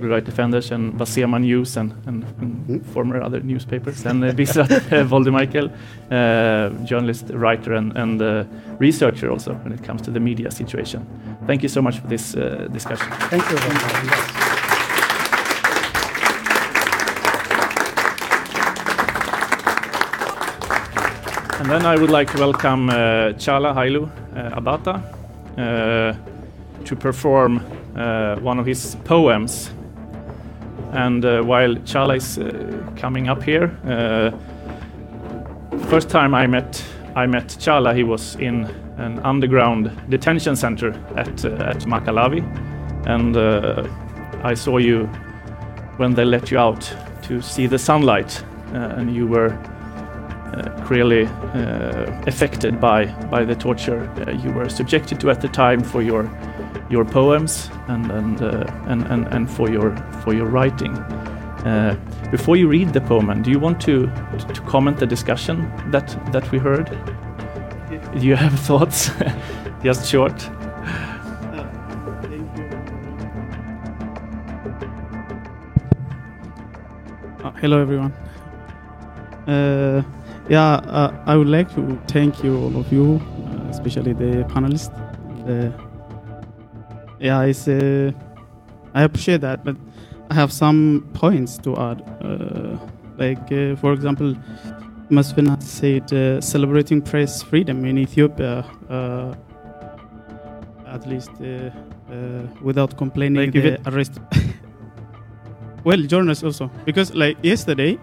Right Defenders and Basema News and, and, and mm. former other newspapers, and uh, Bisrat uh, uh, journalist, writer, and, and uh, researcher also when it comes to the media situation. Thank you so much for this uh, discussion. Thank you very much. And then I would like to welcome uh, Chala Hailu uh, Abata uh, to perform uh, one of his poems and uh, while Chala is uh, coming up here, uh, first time I met I met Chala, he was in an underground detention center at at Maekelawi, and I saw you when they let you out to see the sunlight, and you were uh, clearly uh, affected by by the torture uh, you were subjected to at the time for your your poems and and and, and, and for your for your writing. before you read the poem, do you want to to comment the discussion that that we heard? Do you have thoughts? Just short. hello everyone. Uh, yeah, uh, I would like to thank you, all of you, uh, especially the panelists. Uh, yeah, it's, uh, I appreciate that, but I have some points to add. Uh, like, uh, for example, Masvin said celebrating press freedom in Ethiopia, at least without complaining, like the arrest. well, journalists also, because like yesterday,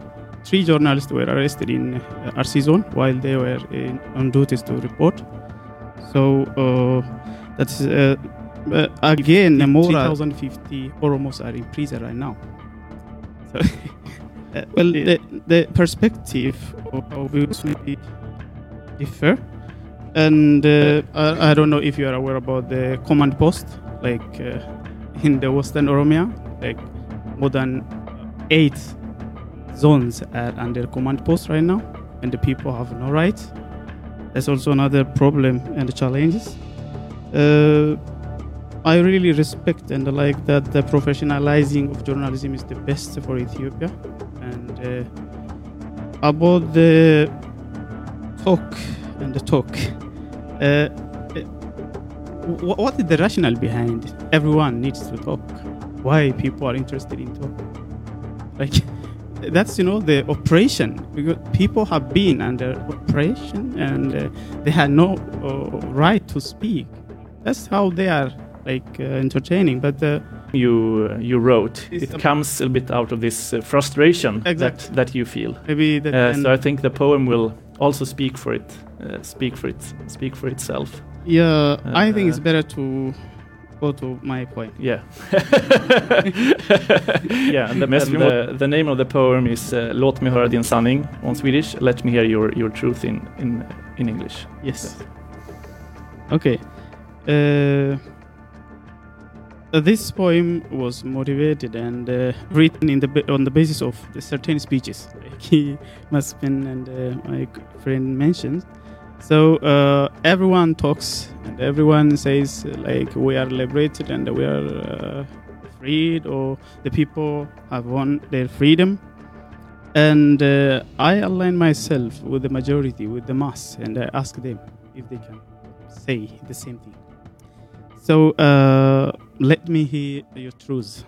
Three journalists were arrested in uh, Arsi zone while they were in, on duties to report. So uh, that's uh, uh, again more 3,050 Oromos are in prison right now. So uh, well, the, the perspective obviously differ, and uh, I, I, don't know if you are aware about the command post, like uh, in the Western Oromia, like more than eight zones are under command post right now, and the people have no rights. That's also another problem and challenges. Uh, I really respect and like that the professionalizing of journalism is the best for Ethiopia. And uh, about the talk and the talk, uh, uh what is the rationale behind it? everyone needs to talk? Why people are interested in talk? Like that's you know the oppression because people have been under oppression and uh, they had no uh, right to speak that's how they are like uh, entertaining but uh, you uh, you wrote it comes a bit out of this uh, frustration exactly. that, that you feel maybe that, so i think the poem will also speak for it speak for it speak for itself yeah i think it's better to go to my point. Yeah. yeah, and, the, and the, the, name of the poem is uh, Låt mig höra din sanning on Swedish. Let me hear your, your truth in, in, in English. Yes. Okay. Uh, this poem was motivated and uh, written in the on the basis of certain speeches, like he, Masvin and uh, my friend mentioned. So uh, everyone talks and everyone says like we are liberated and we are uh, freed or the people have won their freedom. And uh, I align myself with the majority, with the mass, and I ask them if they can say the same thing. So uh, let me hear your truths.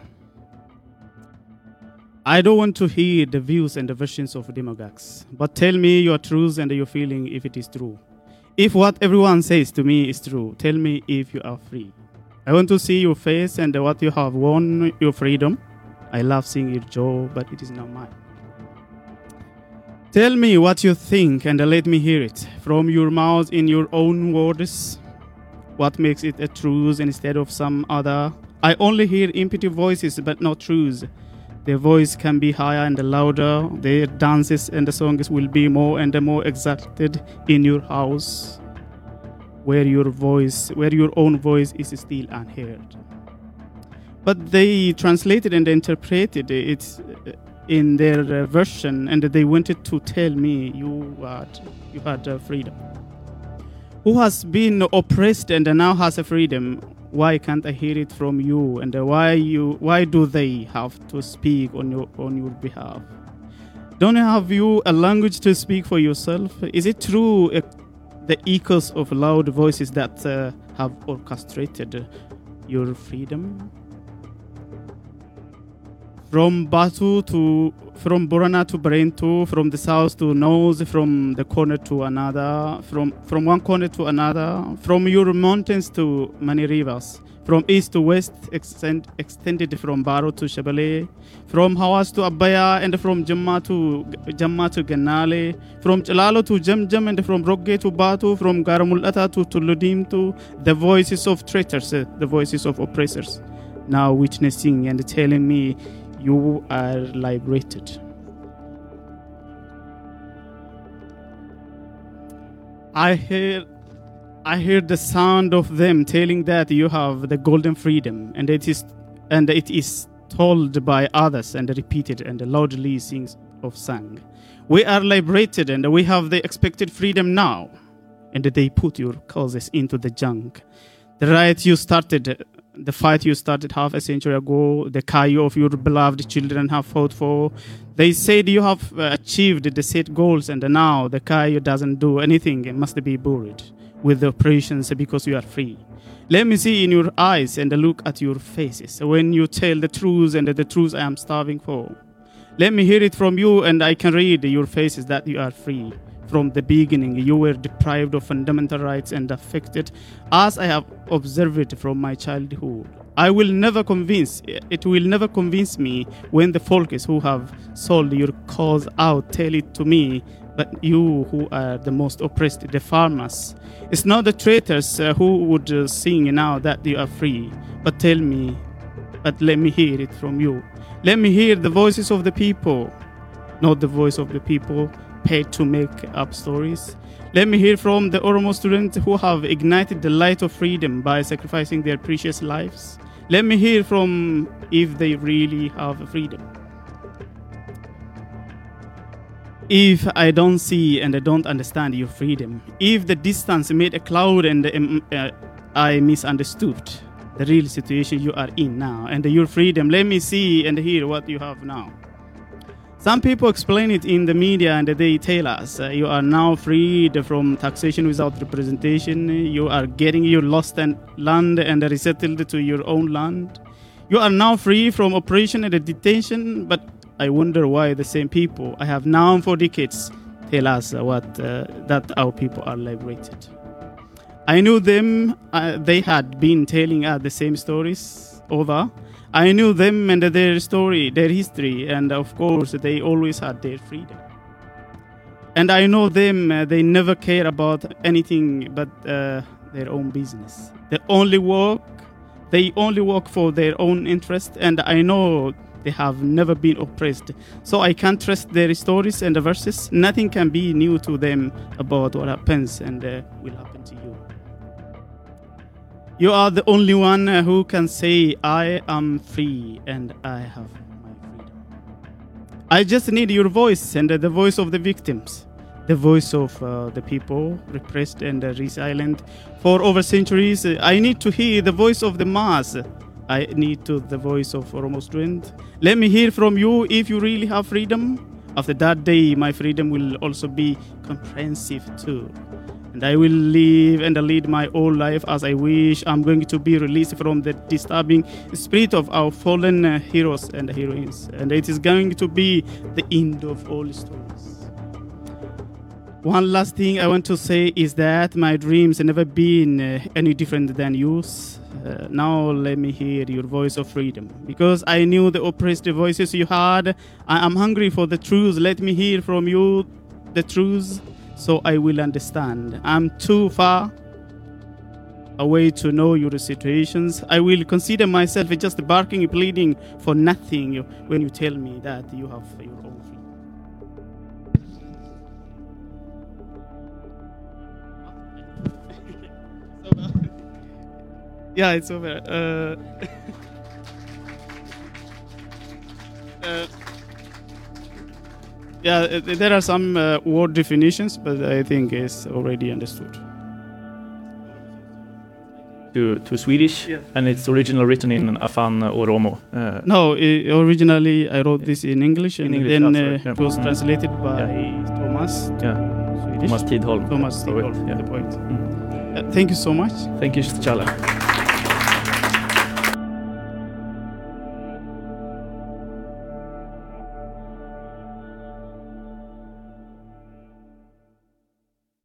I don't want to hear the views and the versions of demagogues, but tell me your truths and your feeling if it is true. If what everyone says to me is true, tell me if you are free. I want to see your face and what you have won your freedom. I love seeing your joy, but it is not mine. Tell me what you think and let me hear it from your mouth in your own words. What makes it a truth instead of some other? I only hear empty voices, but not truths. Their voice can be higher and louder. Their dances and the songs will be more and more exalted in your house, where your voice, where your own voice is still unheard. But they translated and interpreted it in their uh, version, and they wanted to tell me you had you had uh, freedom. Who has been oppressed and now has a freedom, why can't I hear it from you? And why you why do they have to speak on your on your behalf? Don't you have you a language to speak for yourself? Is it true uh, the echoes of loud voices that uh, have orchestrated your freedom? From Batu to from Borana to Barento, from the south to north, from the corner to another, from from one corner to another, from your mountains to many rivers, from east to west, extend, extended from Baro to Shabale, from Hawas to Abaya, and from Jamma to Jamma to Ganale, from Jalalo to Jamjam, and from Rogge to Batu, from Garamulata to Tuludim to the voices of traitors, the voices of oppressors, now witnessing and telling me you are liberated. I hear I hear the sound of them telling that you have the golden freedom and it is and it is told by others and repeated and loudly sings of sung. We are liberated and we have the expected freedom now. And they put your causes into the junk. The riot you started the fight you started half a century ago, the Kayo of your beloved children have fought for. They said you have uh, achieved the set goals, and now the Kayo doesn't do anything and must be buried with the operations because you are free. Let me see in your eyes and look at your faces when you tell the truth and the truth I am starving for. Let me hear it from you, and I can read your faces that you are free from the beginning. You were deprived of fundamental rights and affected as i have observed from my childhood. I will never convince it will never convince me when the folks who have sold your cause out tell it to me but you who are the most oppressed the farmers. It's not the traitors uh, who would uh, sing now that you are free but tell me but let me hear it from you. Let me hear the voices of the people not the voice of the people paid to make up stories. Let me hear from the Oromo students who have ignited the light of freedom by sacrificing their precious lives. Let me hear from if they really have freedom. If I don't see and I don't understand your freedom, if the distance made a cloud and um, uh, I misunderstood the real situation you are in now and your freedom, let me see and hear what you have now. Some people explain it in the media and they tell us uh, you are now freed from taxation without representation. You are getting your lost land and resettled to your own land. You are now free from oppression and detention. But I wonder why the same people I have known for decades tell us what uh, that our people are liberated. I knew them; uh, they had been telling us the same stories over I knew them and their story, their history, and of course, they always had their freedom. And I know them, uh, they never care about anything but uh, their own business. They only work, they only work for their own interest, and I know they have never been oppressed. So I can't trust their stories and the verses. Nothing can be new to them about what happens and uh, will happen to you. You are the only one uh, who can say, I am free and I have my freedom. I just need your voice and the voice of the victims, the voice of uh, the people repressed and uh, resilient for over centuries. I need to hear the voice of the mass. I need to the voice of Oromo student. Let me hear from you if you really have freedom. After that day, my freedom will also be comprehensive too and I will live and lead my own life as I wish. I'm going to be released from the disturbing spirit of our fallen heroes and heroines, and it is going to be the end of all stories. One last thing I want to say is that my dreams have never been uh, any different than yours. Uh, now let me hear your voice of freedom because I knew the oppressed voices you had. I am hungry for the truth. Let me hear from you the truth so I will understand. I'm too far away to know your situations. I will consider myself just barking, pleading for nothing when you tell me that you have your own feet. yeah, it's over. Uh, uh, yeah, there are some uh, word definitions, but I think it's already understood. to, to Swedish, Yes. and it's originally written in Afan Oromo. Uh, No, i originally I wrote this in English, and English, then ah, uh, yeah. it was translated by Thomas. to Yeah. Swedish. Thomas Tidholm. Thomas Tidholm, yeah. the poet. Mm. Uh, thank you so much. Thank you, Chala.